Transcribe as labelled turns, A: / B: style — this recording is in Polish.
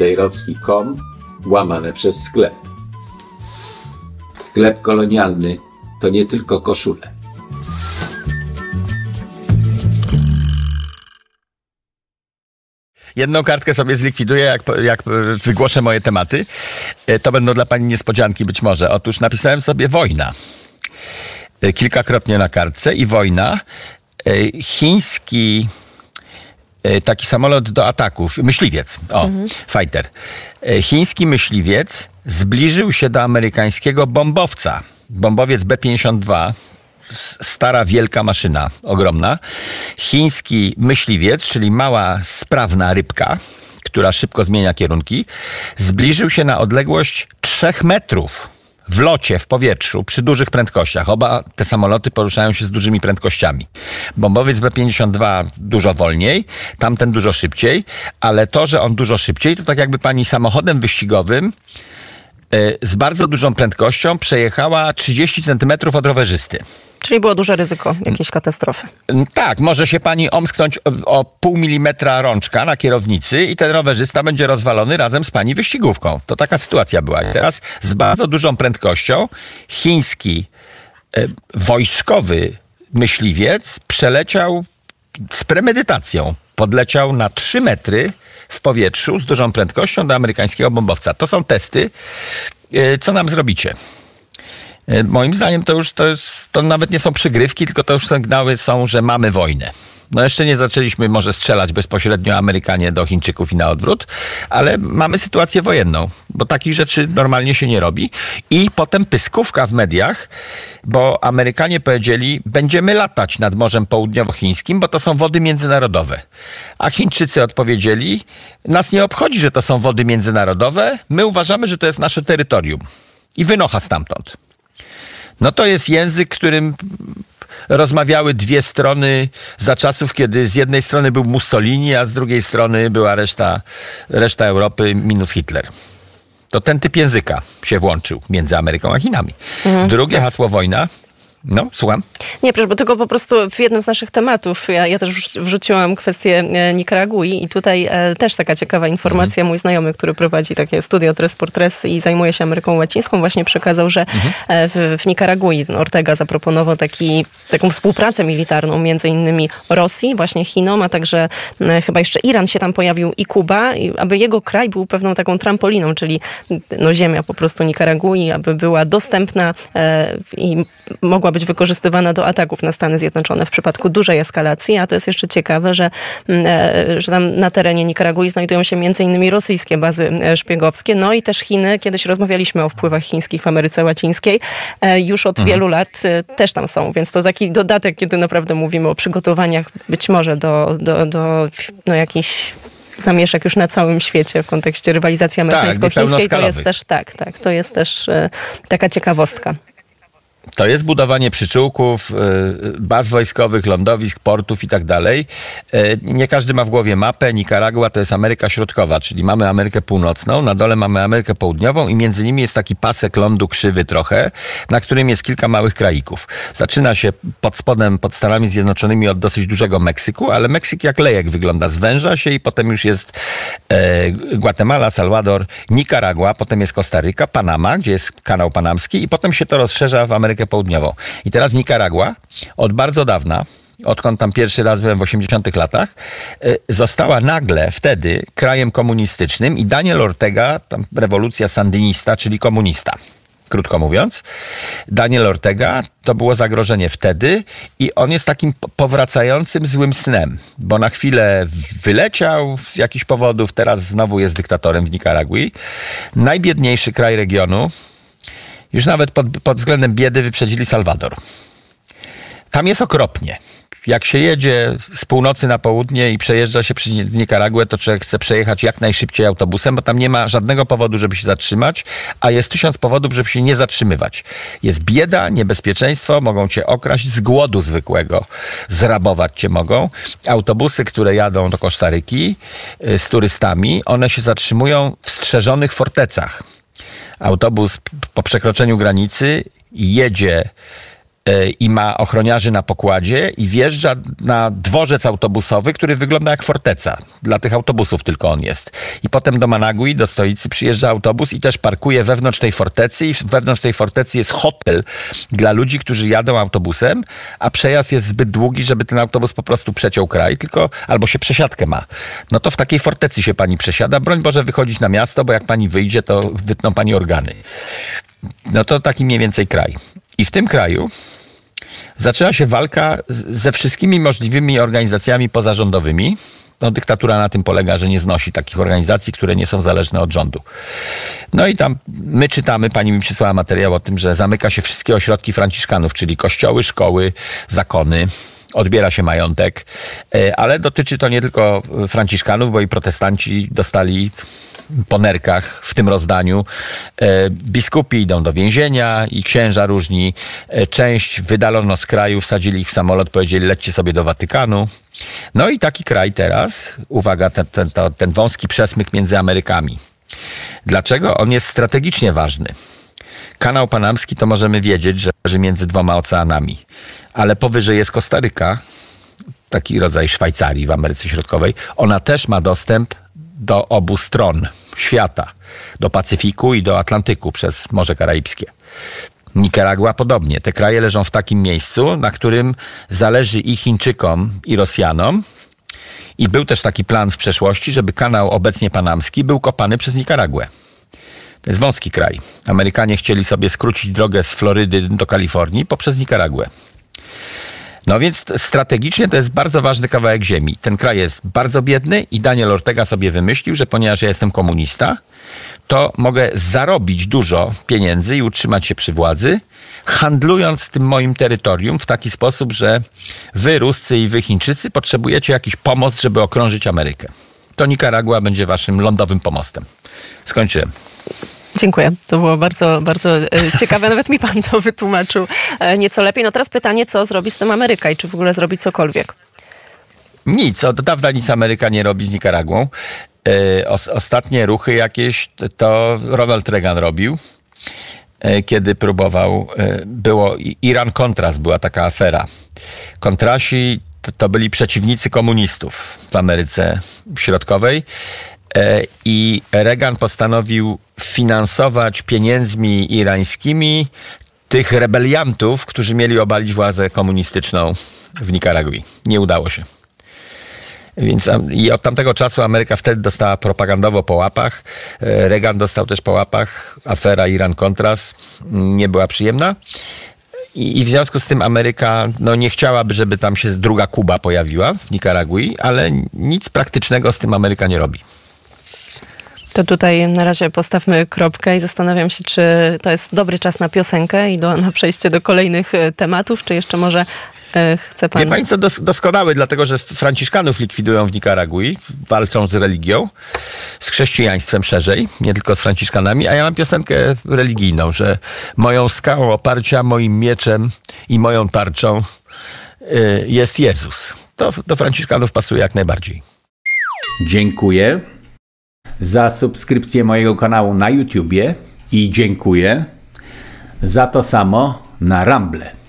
A: cejrowski.com łamane przez sklep. Sklep kolonialny to nie tylko koszule.
B: Jedną kartkę sobie zlikwiduję, jak, jak wygłoszę moje tematy. E, To będą dla pani niespodzianki być może. Otóż napisałem sobie wojna. E, Kilkakrotnie na kartce i wojna. E, Chiński e, taki samolot do ataków, myśliwiec, o, fighter. E, Chiński myśliwiec zbliżył się do amerykańskiego bombowca. Bombowiec B-52, s- stara, wielka maszyna, ogromna. Chiński myśliwiec, czyli mała, sprawna rybka, która szybko zmienia kierunki, zbliżył się na odległość 3 metrów w locie, w powietrzu, przy dużych prędkościach. Oba te samoloty poruszają się z dużymi prędkościami. Bombowiec B-52 dużo wolniej, tamten dużo szybciej, ale to, że on dużo szybciej, to tak jakby pani samochodem wyścigowym z bardzo dużą prędkością przejechała 30 centymetrów od rowerzysty.
C: Czyli było duże ryzyko jakiejś katastrofy.
B: Mm, Tak, może się pani omsknąć o, o pół milimetra rączka na kierownicy i ten rowerzysta będzie rozwalony razem z pani wyścigówką. To taka sytuacja była. I teraz z bardzo dużą prędkością chiński e, wojskowy myśliwiec przeleciał z premedytacją. Podleciał na 3 metry w powietrzu z dużą prędkością do amerykańskiego bombowca. To są testy. E, Co nam zrobicie? E, Moim zdaniem to już to, jest, to nawet nie są przygrywki, tylko to już sygnały są, że mamy wojnę. No jeszcze nie zaczęliśmy może strzelać bezpośrednio Amerykanie do Chińczyków i na odwrót, ale mamy sytuację wojenną, bo takich rzeczy normalnie się nie robi. I potem pyskówka w mediach, bo Amerykanie powiedzieli, będziemy latać nad Morzem Południowochińskim, bo to są wody międzynarodowe. A Chińczycy odpowiedzieli, nas nie obchodzi, że to są wody międzynarodowe, my uważamy, że to jest nasze terytorium. I wynocha stamtąd. No to jest język, którym rozmawiały dwie strony za czasów, kiedy z jednej strony był Mussolini, a z drugiej strony była reszta, reszta Europy minus Hitler. To ten typ języka się włączył między Ameryką a Chinami. Drugie hasło wojna. No, słucham.
C: Nie, proszę, bo tylko po prostu w jednym z naszych tematów ja, ja też wrzu- wrzuciłam kwestię e, Nikaragui i tutaj e, też taka ciekawa informacja. Mój znajomy, który prowadzi takie studio Tres por Tres i zajmuje się Ameryką Łacińską, właśnie przekazał, że e, w, w Nikaragui Ortega zaproponował taki, taką współpracę militarną między innymi Rosji, właśnie Chinom, a także e, chyba jeszcze Iran się tam pojawił i Kuba, i aby jego kraj był pewną taką trampoliną, czyli no, ziemia po prostu Nikaragui, aby była dostępna e, i mogła być wykorzystywana do ataków na Stany Zjednoczone w przypadku dużej eskalacji, a to jest jeszcze ciekawe, że, mm, e, że tam na terenie Nikaragui znajdują się między innymi rosyjskie bazy e, szpiegowskie, no i też Chiny, kiedyś rozmawialiśmy o wpływach chińskich w Ameryce Łacińskiej, e, już od wielu lat też tam są, więc to taki dodatek, kiedy naprawdę mówimy o przygotowaniach być może do, do, do no, jakichś zamieszek już na całym świecie w kontekście rywalizacji amerykańsko-chińskiej. to jest też tak, tak. To jest też e, taka ciekawostka.
B: To jest budowanie przyczółków, y, baz wojskowych, lądowisk, portów i tak dalej. Y, Nie każdy ma w głowie mapę. Nikaragua to jest Ameryka Środkowa, czyli mamy Amerykę Północną, na dole mamy Amerykę Południową i między nimi jest taki pasek lądu krzywy trochę, na którym jest kilka małych kraików. Zaczyna się pod spodem, pod Stanami Zjednoczonymi od dosyć dużego Meksyku, ale Meksyk jak lejek wygląda, zwęża się i potem już jest e, Guatemala, Salwador, Nikaragua, potem jest Kostaryka, Panama, gdzie jest kanał panamski i potem się to rozszerza w Amerykę Południową. I teraz Nikaragua od bardzo dawna, odkąd tam pierwszy raz byłem w 80 latach, e, została nagle wtedy krajem komunistycznym i Daniel Ortega, tam rewolucja sandynista, czyli komunista krótko mówiąc. Daniel Ortega to było zagrożenie wtedy i on jest takim po- powracającym złym snem, bo na chwilę wyleciał z jakichś powodów, teraz znowu jest dyktatorem w Nikaragui. Najbiedniejszy kraj regionu, już nawet pod, pod względem biedy wyprzedzili Salwador. Tam jest okropnie. Jak się jedzie z północy na południe i przejeżdża się przy Nikaraguę, to człowiek chce przejechać jak najszybciej autobusem, bo tam nie ma żadnego powodu, żeby się zatrzymać, a jest tysiąc powodów, żeby się nie zatrzymywać. Jest bieda, niebezpieczeństwo, mogą cię okraść z głodu zwykłego, zrabować cię mogą. Autobusy, które jadą do Kosztaryki y, z turystami, one się zatrzymują w strzeżonych fortecach autobus po przekroczeniu granicy jedzie i ma ochroniarzy na pokładzie i wjeżdża na dworzec autobusowy, który wygląda jak forteca. Dla tych autobusów tylko on jest. I potem do Managui, do stolicy przyjeżdża autobus i też parkuje wewnątrz tej fortecy i wewnątrz tej fortecy jest hotel dla ludzi, którzy jadą autobusem, a przejazd jest zbyt długi, żeby ten autobus po prostu przeciął kraj, tylko albo się przesiadkę ma. No to w takiej fortecy się pani przesiada. Broń Boże wychodzić na miasto, bo jak pani wyjdzie, to wytną pani organy. No to taki mniej więcej kraj. I w tym kraju zaczęła się walka ze wszystkimi możliwymi organizacjami pozarządowymi. No, dyktatura na tym polega, że nie znosi takich organizacji, które nie są zależne od rządu. No i tam my czytamy, pani mi przysłała materiał o tym, że zamyka się wszystkie ośrodki franciszkanów, czyli kościoły, szkoły, zakony, odbiera się majątek, e, ale dotyczy to nie tylko franciszkanów, bo i protestanci dostali po nerkach w tym rozdaniu. E, biskupi idą do więzienia i księża różni. E, część wydalono z kraju, wsadzili ich w samolot, powiedzieli lećcie sobie do Watykanu. No i taki kraj teraz, uwaga, ten, ten, ten wąski przesmyk między Amerykami. Dlaczego? On jest strategicznie ważny. Kanał Panamski to możemy wiedzieć, że leży między dwoma oceanami, ale powyżej jest Kostaryka, taki rodzaj Szwajcarii w Ameryce Środkowej. Ona też ma dostęp do obu stron świata, do Pacyfiku i do Atlantyku przez Morze Karaibskie. Nikaragua podobnie. Te kraje leżą w takim miejscu, na którym zależy i Chińczykom, i Rosjanom. I był też taki plan w przeszłości, żeby kanał obecnie panamski był kopany przez Nikaraguę. To jest wąski kraj. Amerykanie chcieli sobie skrócić drogę z Florydy do Kalifornii poprzez Nikaraguę. No więc strategicznie to jest bardzo ważny kawałek ziemi. Ten kraj jest bardzo biedny i Daniel Ortega sobie wymyślił, że ponieważ ja jestem komunista, to mogę zarobić dużo pieniędzy i utrzymać się przy władzy, handlując tym moim terytorium w taki sposób, że wy, Ruscy i wy, Chińczycy, potrzebujecie jakiś pomost, żeby okrążyć Amerykę. To Nikaragua będzie waszym lądowym pomostem. Skończyłem.
C: Dziękuję. To było bardzo, bardzo e, ciekawe. Nawet mi pan to wytłumaczył e, nieco lepiej. No teraz pytanie, co zrobi z tym Ameryka i czy w ogóle zrobi cokolwiek?
B: Nic. Od dawna nic Ameryka nie robi z Nikaraguą. E, ostatnie ruchy jakieś to Ronald Reagan robił kiedy próbował, było Iran-Kontras, była taka afera. Kontrasi to, to, byli przeciwnicy komunistów w Ameryce Środkowej i Reagan postanowił finansować pieniędzmi irańskimi tych rebeliantów, którzy mieli obalić władzę komunistyczną w Nikaragui. Nie udało się. Więc i od tamtego czasu Ameryka wtedy dostała propagandowo po łapach. E, Reagan dostał też po łapach. Afera Iran-Contras nie była przyjemna. I, w związku z tym Ameryka no, nie chciałaby, żeby tam się druga Kuba pojawiła w Nikaragui, ale nic praktycznego z tym Ameryka nie robi.
C: To tutaj na razie postawmy kropkę i zastanawiam się, czy to jest dobry czas na piosenkę i do, na przejście do kolejnych e, tematów, czy jeszcze może e, chce pan...
B: Wie pani co, dos doskonały, dlatego że Franciszkanów likwidują w Nikaragui, walczą z religią, z chrześcijaństwem szerzej, nie tylko z Franciszkanami, a ja mam piosenkę religijną, że moją skałą oparcia, moim mieczem i moją tarczą y, jest Jezus. To do Franciszkanów pasuje jak najbardziej.
A: Dziękuję za subskrypcję mojego kanału na YouTubie i dziękuję za to samo na Rumble.